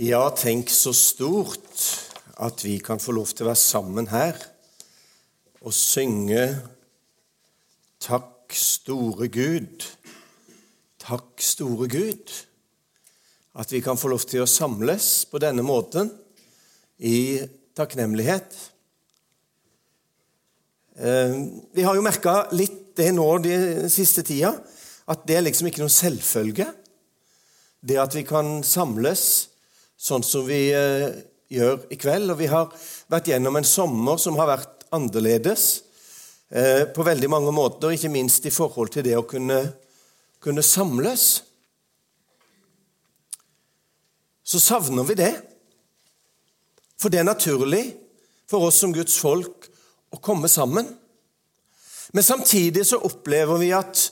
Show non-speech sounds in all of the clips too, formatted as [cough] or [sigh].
Ja, tenk så stort at vi kan få lov til å være sammen her og synge Takk, store Gud. Takk, store Gud. At vi kan få lov til å samles på denne måten i takknemlighet. Eh, vi har jo merka litt det nå den siste tida, at det er liksom ikke noen selvfølge. Det at vi kan samles sånn som vi eh, gjør i kveld. Og vi har vært gjennom en sommer som har vært annerledes eh, på veldig mange måter, ikke minst i forhold til det å kunne, kunne samles. Så savner vi det. For det er naturlig for oss som Guds folk å komme sammen. Men samtidig så opplever vi at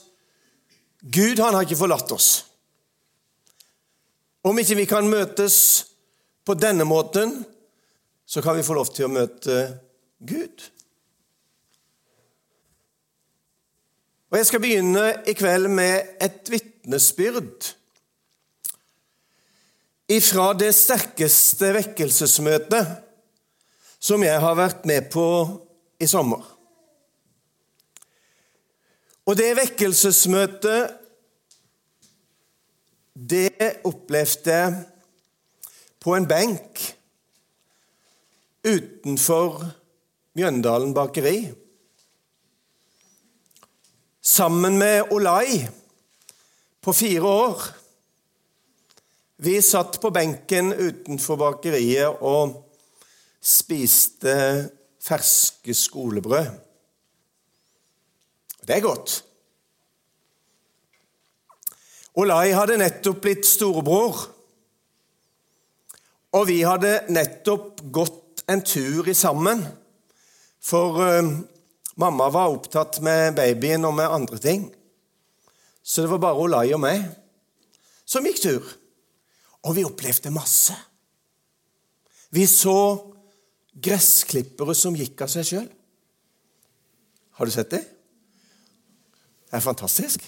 Gud han har ikke forlatt oss. Om ikke vi kan møtes på denne måten, så kan vi få lov til å møte Gud. Og Jeg skal begynne i kveld med et vitnesbyrd ifra det sterkeste vekkelsesmøtet som jeg har vært med på i sommer. Og det vekkelsesmøtet, det opplevde jeg på en benk utenfor Mjøndalen bakeri. Sammen med Olai på fire år. Vi satt på benken utenfor bakeriet og spiste ferske skolebrød. Det er godt. Olai hadde nettopp blitt storebror, og vi hadde nettopp gått en tur i sammen. For uh, mamma var opptatt med babyen og med andre ting. Så det var bare Olai og meg som gikk tur. Og vi opplevde masse. Vi så gressklippere som gikk av seg sjøl. Har du sett det? Det er fantastisk.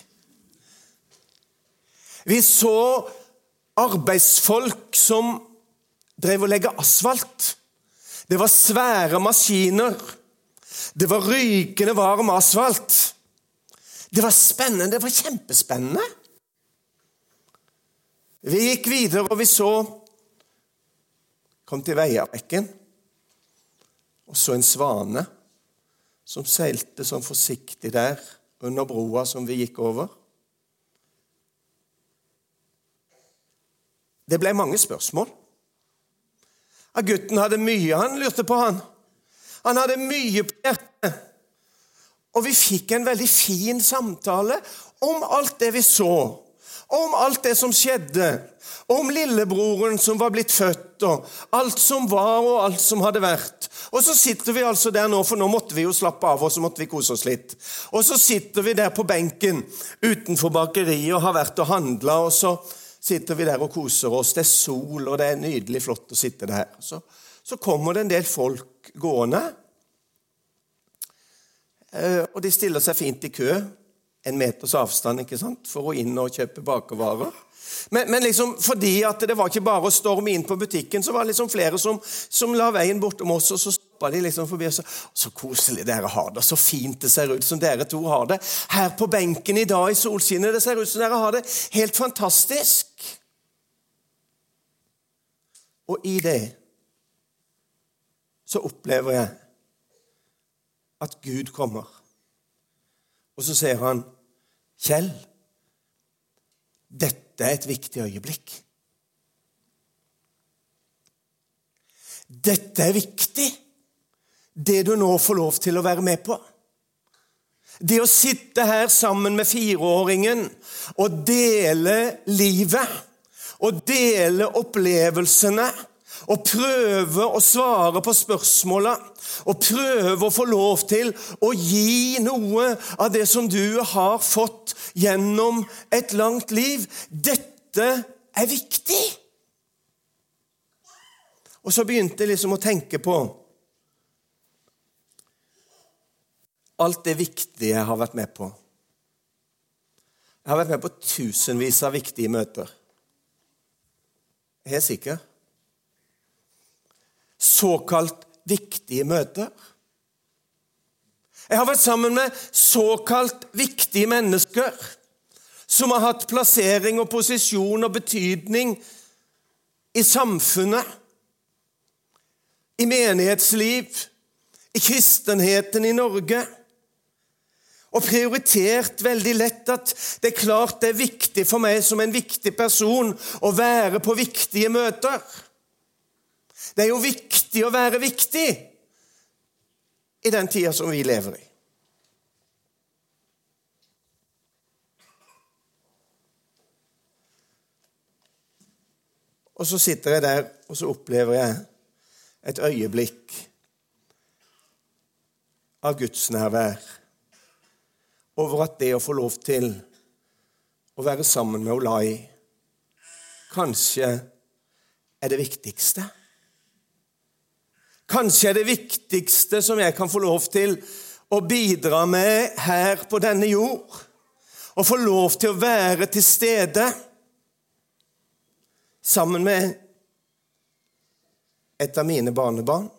Vi så arbeidsfolk som drev og legge asfalt. Det var svære maskiner. Det var rykende varm asfalt. Det var spennende. Det var kjempespennende. Vi gikk videre, og vi så Kom til Veiabekken og så en svane som seilte sånn forsiktig der under broa som vi gikk over. Det ble mange spørsmål. Ja, gutten hadde mye han lurte på. Han Han hadde mye på hjertet. Og vi fikk en veldig fin samtale om alt det vi så, om alt det som skjedde, om lillebroren som var blitt født, og alt som var, og alt som hadde vært. Og så sitter vi altså der nå, for nå måtte vi jo slappe av, og så måtte vi kose oss litt. Og så sitter vi der på benken utenfor bakeriet og har vært og handla, og så sitter vi der og koser oss. Det er sol, og det er nydelig flott å sitte der. Så, så kommer det en del folk gående, eh, og de stiller seg fint i kø en meters avstand ikke sant, for å inn og kjøpe bakervarer. Men, men liksom, fordi at det var ikke bare å storme inn på butikken, så var det liksom flere som, som la veien bortom oss, og så stoppa de liksom forbi og sa Så koselig dere har det, så fint det ser ut som dere to har det. Her på benken i dag i solskinnet, det ser ut som dere har det helt fantastisk. Og i det så opplever jeg at Gud kommer. Og så ser han, 'Kjell, dette er et viktig øyeblikk.' Dette er viktig, det du nå får lov til å være med på. Det å sitte her sammen med fireåringen og dele livet og dele opplevelsene og prøve å svare på spørsmåla og prøve å få lov til å gi noe av det som du har fått gjennom et langt liv. Dette er viktig. Og så begynte jeg liksom å tenke på alt det viktige jeg har vært med på. Jeg har vært med på tusenvis av viktige møter. Er sikker. såkalt viktige møter. Jeg har vært sammen med såkalt viktige mennesker som har hatt plassering og posisjon og betydning i samfunnet, i menighetsliv, i kristenheten i Norge. Og prioritert veldig lett at det er klart det er viktig for meg som en viktig person å være på viktige møter. Det er jo viktig å være viktig i den tida som vi lever i. Og så sitter jeg der, og så opplever jeg et øyeblikk av Guds nærvær over at det å få lov til å være sammen med Olai kanskje er det viktigste. Kanskje er det viktigste som jeg kan få lov til å bidra med her på denne jord. Å få lov til å være til stede sammen med et av mine barnebarn.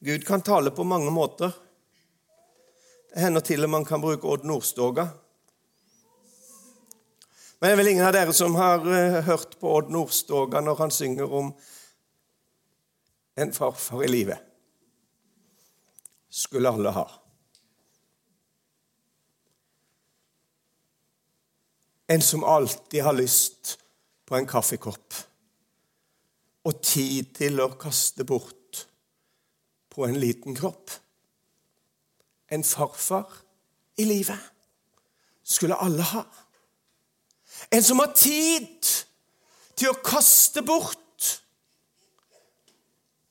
Gud kan tale på mange måter. Det hender til og man kan bruke Odd Nordstoga. Men det er vel ingen av dere som har uh, hørt på Odd Nordstoga når han synger om en farfar i livet. Skulle alle ha. En som alltid har lyst på en kaffekopp og tid til å kaste bort på en liten kropp. En farfar i livet skulle alle ha. En som har tid til å kaste bort.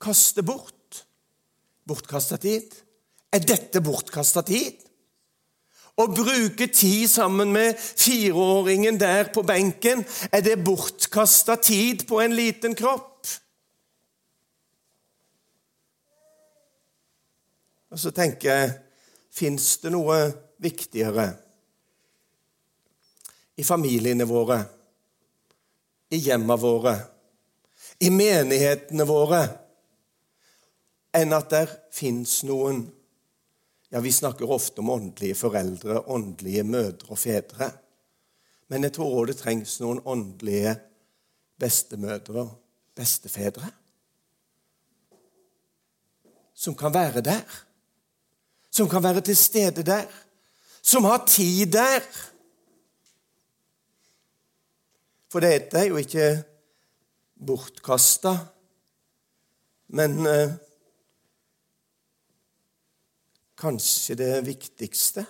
Kaste bort. Bortkasta tid. Er dette bortkasta tid? Å bruke tid sammen med fireåringen der på benken, er det bortkasta tid på en liten kropp? Og så tenker jeg Fins det noe viktigere i familiene våre, i hjemmene våre, i menighetene våre, enn at det fins noen ja, Vi snakker ofte om åndelige foreldre, åndelige mødre og fedre. Men jeg tror òg det trengs noen åndelige bestemødre og bestefedre. Som kan være der. Som kan være til stede der. Som har tid der. For dette er jo ikke bortkasta, men eh, kanskje det viktigste.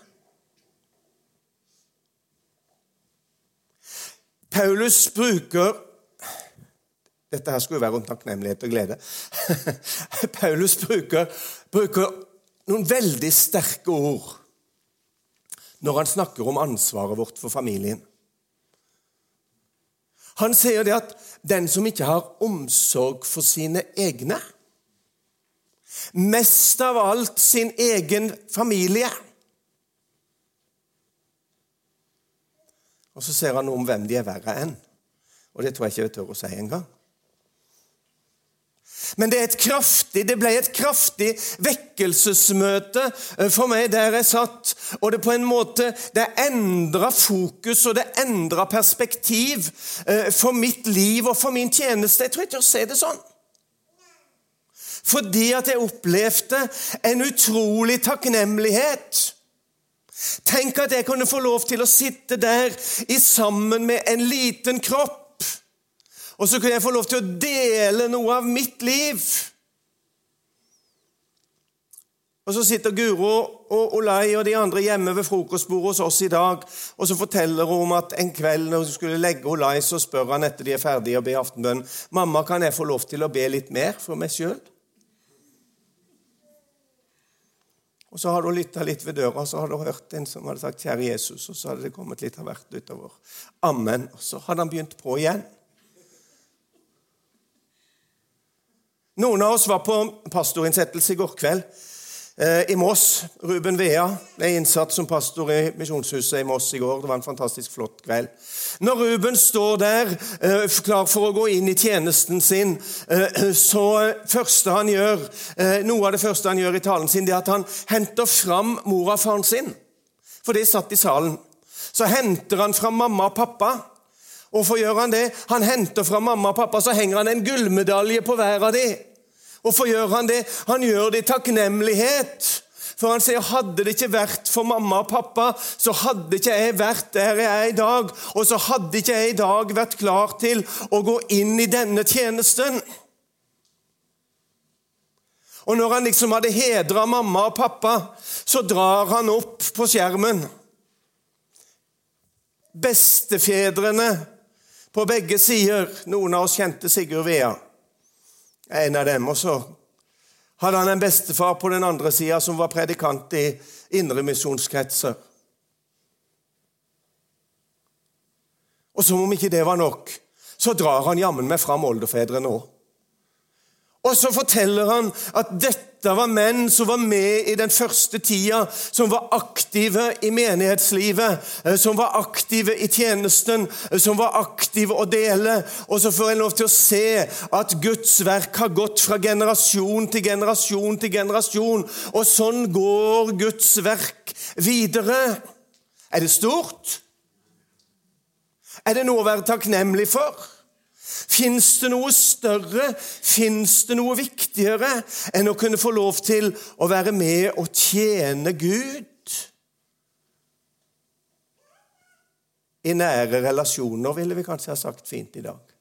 Paulus bruker Dette her skulle være om takknemlighet og glede. [laughs] Paulus bruker, bruker noen veldig sterke ord når han snakker om ansvaret vårt for familien. Han sier det at den som ikke har omsorg for sine egne, Mest av alt sin egen familie. Og så ser han noe om hvem de er verre enn. Og det tror jeg ikke jeg tør å si engang. Men det, kraftig, det, ble et kraftig vekkelsesmøte eh, for meg der jeg satt. Og det på en måte det endra fokus og det endra perspektiv eh, for mitt liv og for min tjeneste. Jeg tror ikke jeg se det sånn fordi at jeg opplevde en utrolig takknemlighet. Tenk at jeg kunne få lov til å sitte der i sammen med en liten kropp. Og så kunne jeg få lov til å dele noe av mitt liv. Og Så sitter Guro og Olai og de andre hjemme ved frokostbordet hos oss i dag. Og så forteller hun om at en kveld når hun skulle legge Olai, så spør han etter de er ferdige å be aftenbønn mamma, kan jeg få lov til å be litt mer for meg sjøl. Og Så hadde hun lytta litt ved døra, og så hadde hun hørt en som hadde sagt 'Kjære Jesus', og så hadde det kommet litt av hvert utover. Amen. Og så hadde han begynt på igjen. Noen av oss var på pastorinnsettelse i går kveld. eh, i Moss. Ruben Vea er innsatt som pastor i Misjonshuset i Moss i går. Det var en fantastisk flott kveld. Når Ruben står der eh, klar for å gå inn i tjenesten sin, eh, så første han gjør, noe av det første han gjør i talen sin, det er at han henter fram mor og faren sin. For de satt i salen. Så henter han fram mamma og pappa. Hvorfor gjør han det? Han henter fra mamma og pappa, så henger han en gullmedalje på hver av dem. Hvorfor gjør han det? Han gjør det i takknemlighet. For han sier hadde det ikke vært for mamma og pappa, så hadde ikke jeg vært der jeg er i dag. Og så hadde ikke jeg i dag vært klar til å gå inn i denne tjenesten. Og når han liksom hadde hedra mamma og pappa, så drar han opp på skjermen. Bestefedrene på begge sider. Noen av oss kjente Sigurd Vea en av dem. Og så hadde han en bestefar på den andre sida som var predikant i indremisjonskretser. Og som om ikke det var nok, så drar han jammen meg fram oldefedrene òg. Og så forteller han at dette var menn som var med i den første tida, som var aktive i menighetslivet, eh, som var aktive i tjenesten, eh, som var aktive å dele. Og så får en lov til å se at Guds verk har gått fra generasjon til generasjon til generasjon. Og sånn går Guds verk videre. Er det stort? Er det noe å være takknemlig for? Fins det noe større, fins det noe viktigere enn å kunne få lov til å være med og tjene Gud? I nære relasjoner, ville vi kanskje ha sagt fint i dag.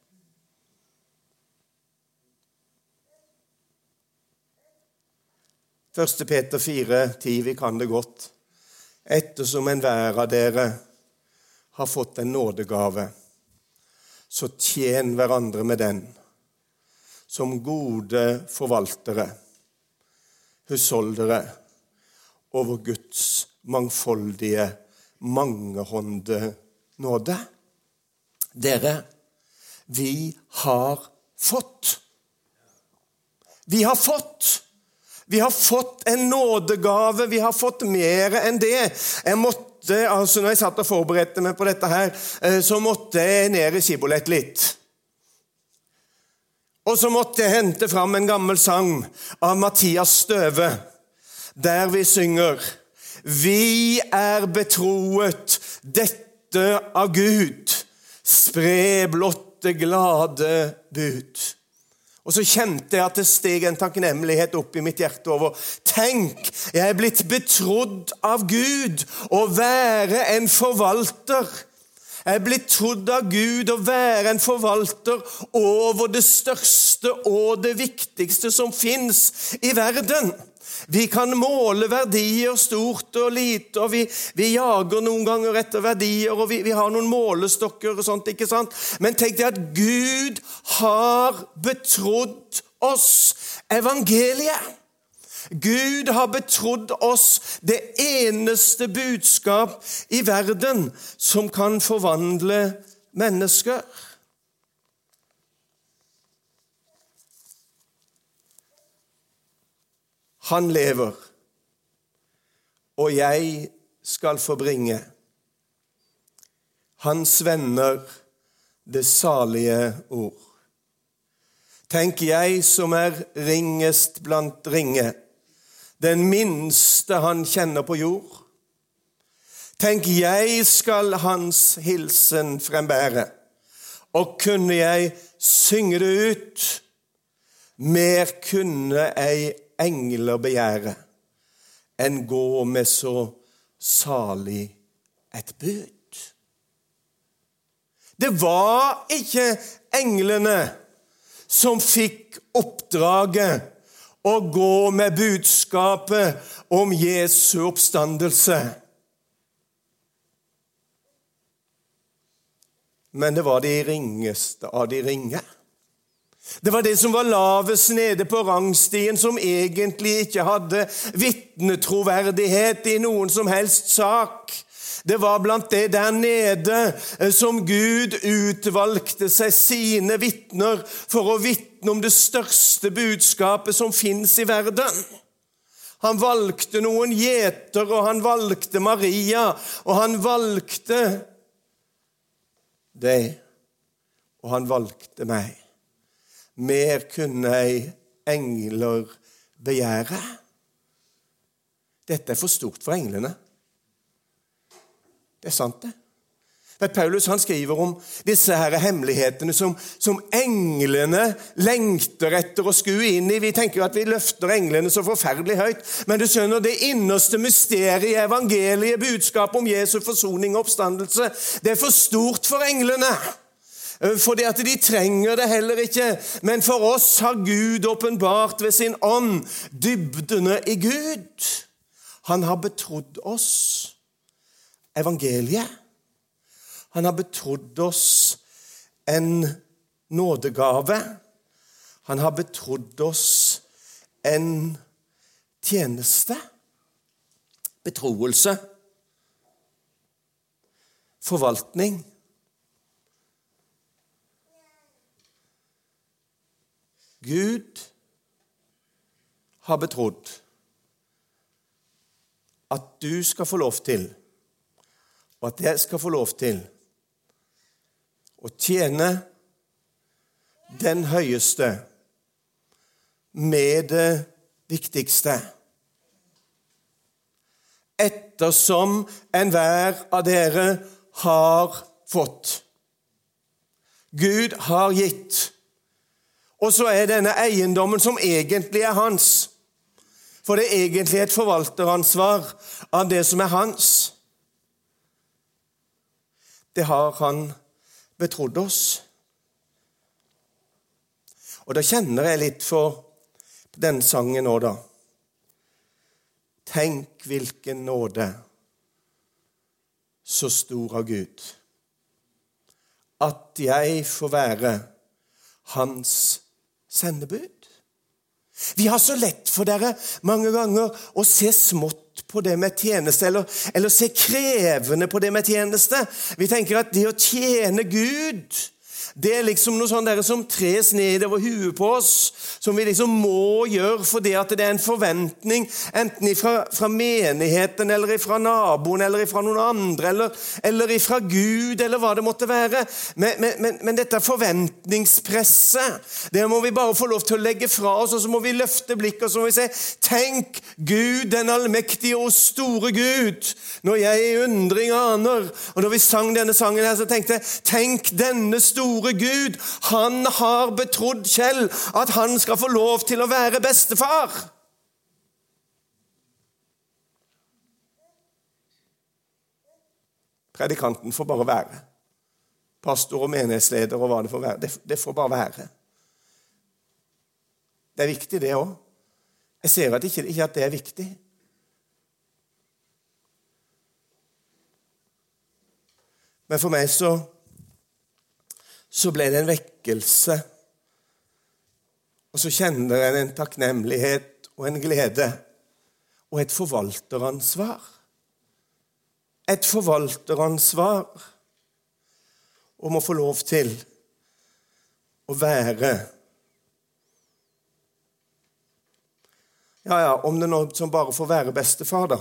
Første Peter 4, 10, vi kan det godt. Ettersom enhver av dere har fått en nådegave så tjen hverandre med den, som gode forvaltere, husholdere over Guds mangfoldige, mangehånde nåde. Dere, vi har fått. Vi har fått. Vi har fått en nådegave. Vi har fått mer enn det. Jeg måtte måtte, altså når jeg satt og forberedte meg på dette, her, eh, så måtte jeg ned i skibolett litt. Og så måtte jeg hente fram en gammel sang av Mathias Støve, der vi synger Vi er betroet dette av Gud, spre blott det glade bud. Og så kjente jeg at det steg en takknemlighet opp i mitt hjerte over Tenk, jeg er blitt betrodd av Gud å være en forvalter. Jeg er blitt trodd av Gud å være en forvalter over det største og det viktigste som fins i verden. Vi kan måle verdier stort og lite, og vi, vi jager noen ganger etter verdier, og vi, vi, har noen målestokker og sånt, ikke sant? Men tenk deg at Gud har betrodd oss evangeliet. Gud har betrodd oss det eneste budskap i verden som kan forvandle mennesker. Han lever, og jeg skal forbringe hans venner det salige ord. Tenk jeg som er ringest blant ringe, den minste han kjenner på jord. Tenk jeg skal hans hilsen frembære, og kunne jeg synge det ut, mer kunne ei engler begjære enn gå med så salig et bud. Det var ikke englene som fikk oppdraget å gå med budskapet om Jesu oppstandelse. Men det var de ringeste av de ringe. Det var det som var lavest nede på rangstien, som egentlig ikke hadde vitnetroverdighet i noen som helst sak. Det var blant det der nede eh, som Gud utvalgte seg sine vitner for å vitne om det største budskapet som fins i verden. Han valgte noen gjeter, og han valgte Maria, og han valgte deg, og han valgte meg. Mer kunne ei engler begjære. Dette er for stort for englene. Det er sant, det. Men Paulus han skriver om disse her hemmelighetene som, som, englene lengter etter å skue inn i. Vi tenker at vi løfter englene så forferdelig høyt, men du skjønner, det innerste mysteriet i evangeliet, budskapet om Jesu forsoning og oppstandelse, det er for stort for englene. Fordi at de trenger det heller ikke. Men for oss har Gud åpenbart ved sin ånd dybdene i Gud. Han har betrodd oss evangeliet. Han har betrodd oss en nådegave. Han har betrodd oss en tjeneste. Betroelse. Forvaltning. Gud har betrodd at du skal få lov til, og at jeg skal få lov til, å tjene den høyeste med det viktigste. Ettersom enhver av dere har fått. Gud har gitt. Og så er denne eiendommen som egentlig er hans. For det er egentlig et forvalteransvar av det som er hans. Det har han betrodd oss. Og da kjenner jeg litt for den sangen nå, da. Tenk hvilken nåde, så stor av Gud, at jeg får være Hans sendebud. Vi har så lett for dere mange ganger å se smått på det med tjeneste, eller, eller se krevende på det med tjeneste. Vi tenker at det å tjene Gud det er liksom noe sånn der som tres ned over huet på oss, som vi liksom må gjøre fordi at det er en forventning, enten fra, fra menigheten eller fra naboen eller fra noen andre eller, eller fra Gud eller hva det måtte være. Men, men, men, dette forventningspresset, det må vi bare få lov til å legge fra oss, og så må vi løfte blikket og så må vi si Tenk Gud, den allmektige og store Gud, når jeg i undring aner. Og når vi sang denne sangen her, så tenkte jeg Tenk denne store store Gud, han har betrodd Kjell at han skal få lov til å være bestefar. Predikanten får bare være. Pastor og menighetsleder og hva det får være. Det, det får bare være. Det er viktig, det òg. Jeg ser at ikke, ikke at det er viktig. Men for meg så så ble det en vekkelse. Og så kjenner en en takknemlighet og en glede og et forvalteransvar. Et forvalteransvar om å få lov til å være Ja, ja, om det nå som bare får være bestefar, da.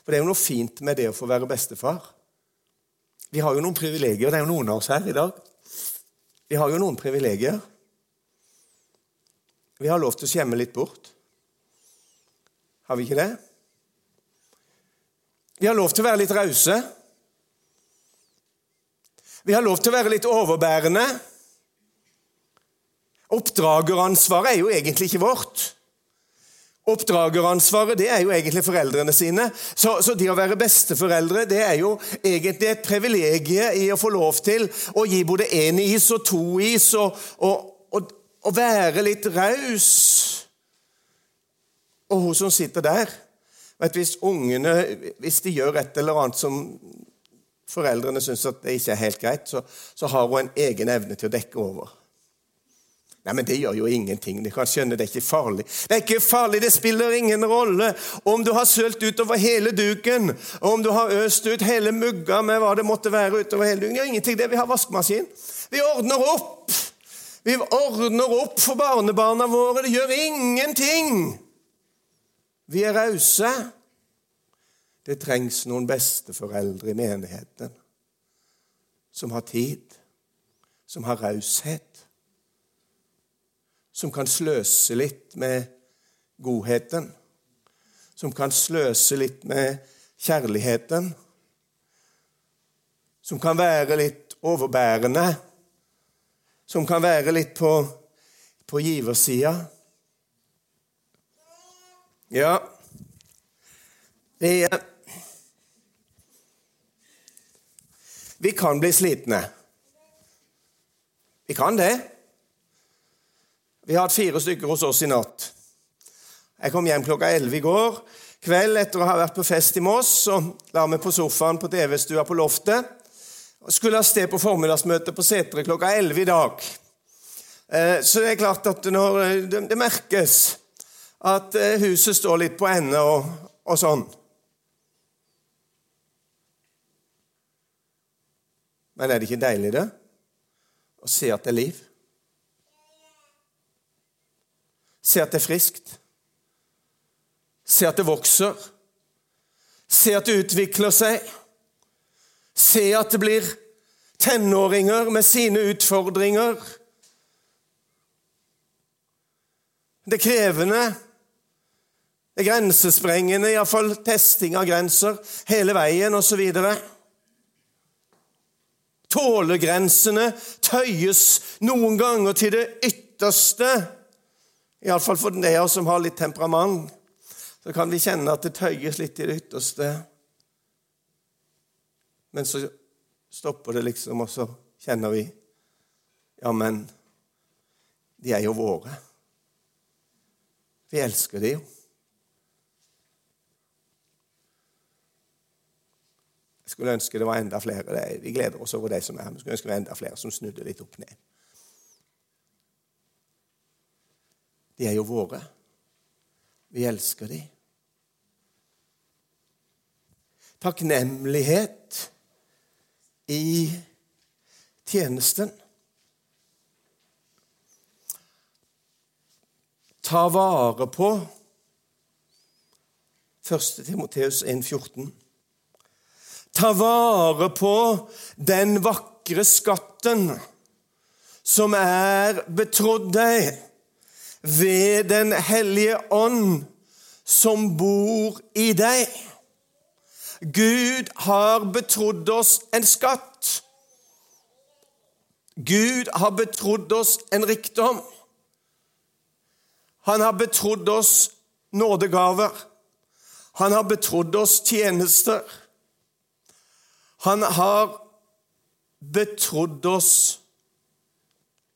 For det er jo noe fint med det å få være bestefar. Vi har jo noen privilegier. Det er jo noen av oss her i dag. Vi har jo noen privilegier. Vi har lov til å skjemme litt bort. Har vi ikke det? Vi har lov til å være litt rause. Vi har lov til å være litt overbærende. Oppdrageransvaret er jo egentlig ikke vårt. Oppdrageransvaret det er jo egentlig foreldrene sine. Så, så, det å være besteforeldre det er jo egentlig et privilegium i å få lov til å gi både én is og to is, og, og, og, og være litt raus. Og hun som sitter der vet, Hvis ungene hvis de gjør et eller annet som foreldrene syns ikke er helt greit, så, så har hun en egen evne til å dekke over. Nei, men Det gjør jo ingenting. Du kan skjønne Det er ikke farlig. Det er ikke farlig, det spiller ingen rolle om du har sølt utover hele duken, om du har øst ut hele mugga med hva det måtte være utover hele duken. Det gjør ingenting, det. Vi har vaskemaskin. Vi ordner opp. Vi ordner opp for barnebarna våre. Det gjør ingenting. Vi er rause. Det trengs noen besteforeldre i menigheten som har tid, som har raushet, som kan sløse litt med godheten, som kan sløse litt med kjærligheten, som kan være litt overbærende som kan være litt på, på giversida. Ja vi, vi kan bli slitne. Vi kan det. Vi har hatt fire stykker hos oss i natt. Jeg kom hjem klokka elleve i går kveld etter å ha vært på fest i Moss. og La meg på sofaen på TV-stua på loftet skulle av sted på formiddagsmøte på Setre klokka 11 i dag. Eh, så det er klart at eh, det merkes at eh, huset står litt på ende og, og sånn. Men er det ikke deilig, det? Å se at det er liv? Se at det er friskt? Se at det vokser? Se at det utvikler seg? Se at det blir tenåringer med sine utfordringer. Det er krevende. Det er grensesprengende, iallfall testing av grenser hele veien osv. Tålegrensene tøyes noen ganger til det ytterste. Iallfall for de av oss som har litt temperament. Så kan vi kjenne at det tøyes litt i det ytterste. Men så stopper det liksom, og så kjenner vi Ja, men de er jo våre. Vi elsker de jo. Jeg skulle ønske det var enda flere. Vi gleder oss over de som er her. Vi skulle ønske det var enda flere som snudde litt opp ned. De er jo våre. Vi elsker de. Takknemlighet i tjenesten. Ta vare på 1. Timoteus 1,14. Ta vare på den vakre skatten som er betrodd deg ved Den hellige ånd, som bor i deg. Gud har betrodd oss en skatt. Gud har betrodd oss en rikdom. Han har betrodd oss nådegaver. Han har betrodd oss tjenester. Han har betrodd oss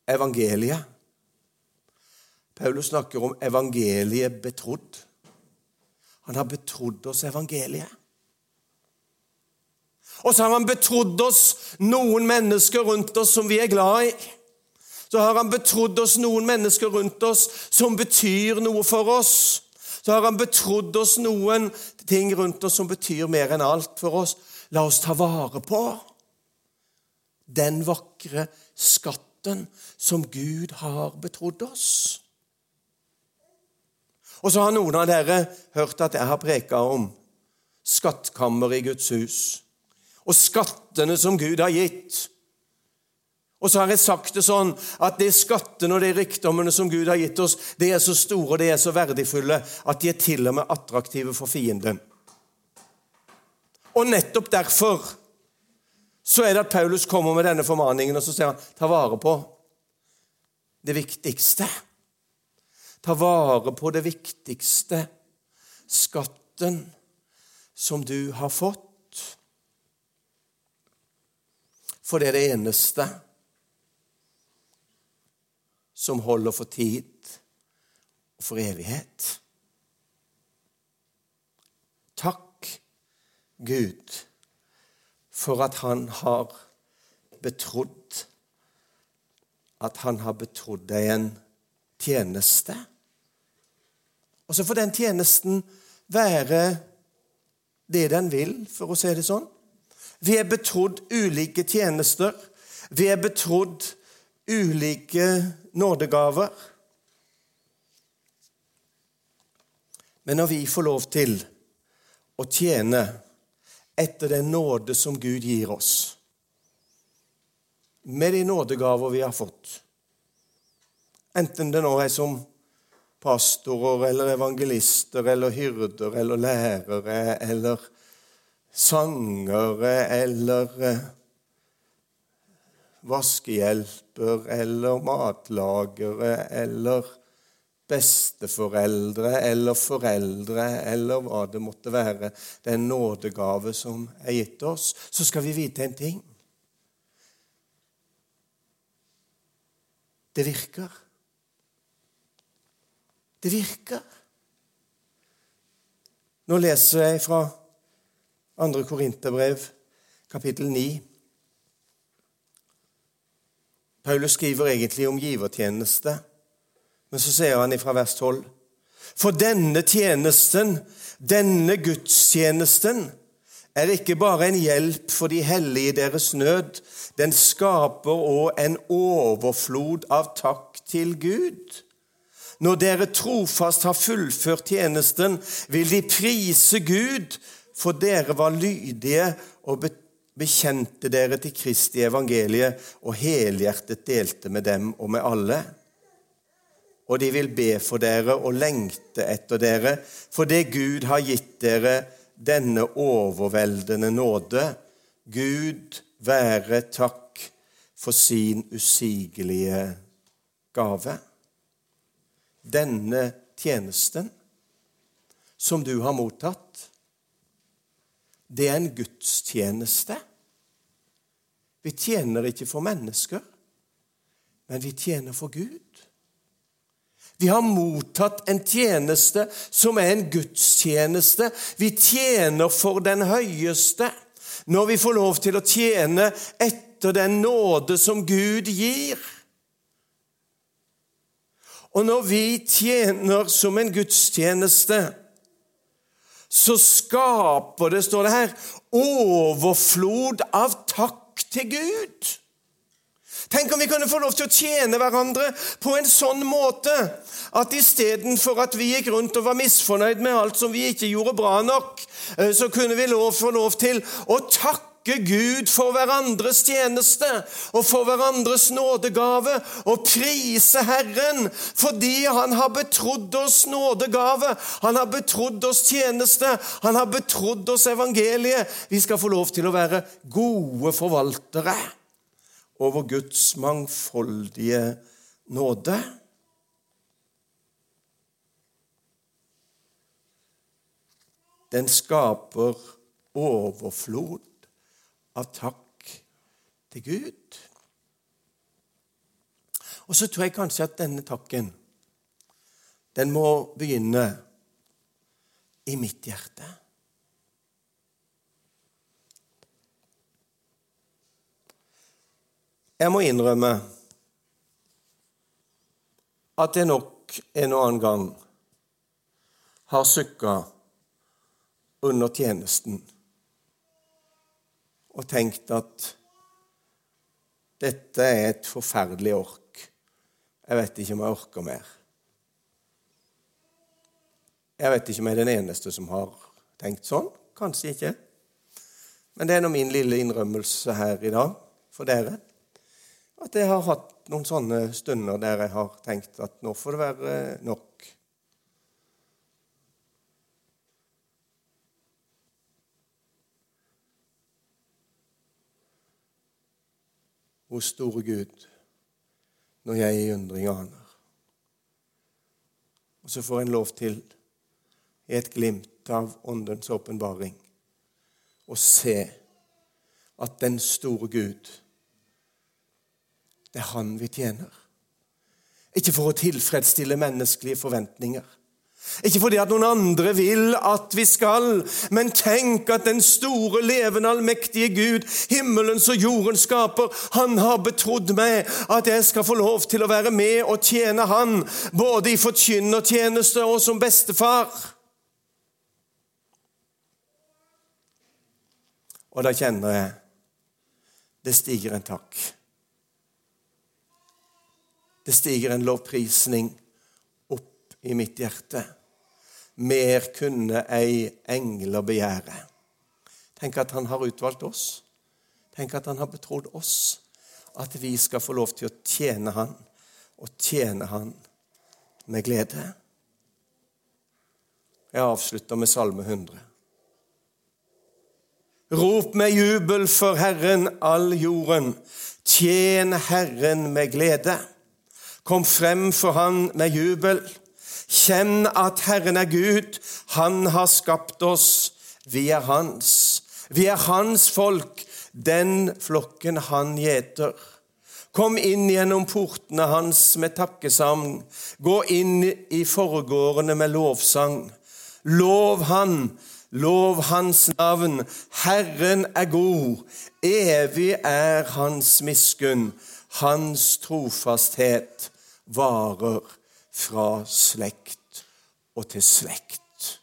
evangeliet. Paulus snakker om evangeliet betrodd. Han har betrodd oss evangeliet. Og så har han betrodd oss noen mennesker rundt oss som vi er glad i. Så har han betrodd oss noen mennesker rundt oss som betyr noe for oss. Så har han betrodd oss noen ting rundt oss som betyr mer enn alt for oss. La oss ta vare på den vakre skatten som Gud har betrodd oss. Og så har noen av dere hørt at jeg har preka om skattkammer i Guds hus og skattene som Gud har gitt. Og så har jeg sagt det sånn at de skattene og de rikdommene som Gud har gitt oss, de er så store og de er så verdifulle at de er til og med attraktive for fienden. Og nettopp derfor så er det at Paulus kommer med denne formaningen, og så sier han ta vare på det viktigste. Ta vare på det viktigste, skatten som du har fått. For det er det eneste som holder for tid og for evighet. Takk, Gud, for at Han har betrodd At Han har betrodd deg en tjeneste. Og så får den tjenesten være det den vil, for å si det sånn. Vi er betrodd ulike tjenester. Vi er betrodd ulike nådegaver. Men når vi får lov til å tjene etter den nåde som Gud gir oss, med de nådegaver vi har fått, enten det nå er som pastorer eller evangelister eller hyrder eller lærere eller sangere eller eh, vaskehjelper eller matlagere eller besteforeldre eller foreldre eller hva det måtte være, den nådegave som er gitt oss, så skal vi vite en ting. Det virker. Det virker. Nå leser jeg fra 2. Korinterbrev, kapittel 9. Paulus skriver egentlig om givertjeneste. Men så sier han ifra vers 12.: For denne tjenesten, denne gudstjenesten, er ikke bare en hjelp for de hellige i deres nød. Den skaper òg en overflod av takk til Gud. Når dere trofast har fullført tjenesten, vil de prise Gud, for dere var lydige og bekjente dere til Kristi evangeliet og helhjertet delte med dem og med alle og de vil be for dere og lengte etter dere, for det Gud har gitt dere denne overveldende nåde. Gud være takk for sin usigelige gave. Denne tjenesten som du har mottatt, det er en gudstjeneste. Vi tjener ikke for mennesker, men vi tjener for Gud. Vi har mottatt en tjeneste som er en gudstjeneste. Vi tjener for den høyeste når vi får lov til å tjene etter den nåde som Gud gir. Og når vi tjener som en gudstjeneste, så skaper det, står det her, overflod av takk til Gud. Tenk om vi kunne få lov til å tjene hverandre på en sånn måte at istedenfor at vi gikk rundt og var misfornøyd med alt som vi ikke gjorde bra nok, eh, så kunne vi få lov til å takke Gud for hverandres tjeneste og for hverandres nådegave og prise Herren fordi Han har betrodd oss nådegave, Han har betrodd oss tjeneste, Han har betrodd oss evangeliet. Vi skal få lov til å være gode forvaltere over Guds mangfoldige nåde. Den skaper overflod av takk til Gud. Og så tror jeg kanskje at denne takken den må begynne i mitt hjerte. Jeg må innrømme at jeg nok en og annen gang har sukka under tjenesten og tenkt at dette er et forferdelig ork. Jeg vet ikke om jeg orker mer. Jeg vet ikke om jeg er den eneste som har tenkt sånn. Kanskje ikke. Men det er nå min lille innrømmelse her i dag for dere at jeg har hatt noen sånne stunder der jeg har tenkt at nå får det være nok. Hvor store Gud, når jeg i undring aner. Og så får en lov til, i et glimt av Åndens åpenbaring, å se at den store Gud det er Han vi tjener. Ikke for å tilfredsstille menneskelige forventninger. Ikke fordi at noen andre vil at vi skal, men tenk at den store, levende, allmektige Gud, himmelens og jordens skaper, han har betrodd meg at jeg skal få lov til å være med og tjene han, både i forkynnertjeneste og som bestefar. Og da kjenner jeg det stiger en takk Det stiger en lovprisning i mitt hjerte. Mer kunne ei engler begjære. Tenk at han har utvalgt oss. Tenk at han har betrodd oss at vi skal få lov til å tjene han, og tjene han med glede. Jeg avslutter med Salme 100. Rop med jubel for Herren, all jorden. Tjen Herren med glede. Kom frem for Han med jubel. Kjenn at Herren er Gud. Han har skapt oss. Vi er Hans. Vi er Hans folk, den flokken Han gjeter. Kom inn gjennom portene hans med takkesang. Gå inn i forgårdene med lovsang. Lov Han, lov Hans navn. Herren er god, evig er Hans miskunn. Hans trofasthet varer fra slekt og til slekt.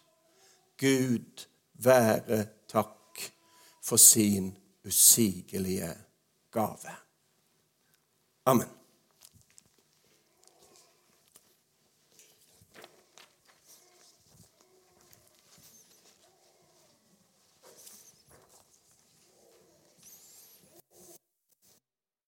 Gud være takk for sin usigelige gave. Amen.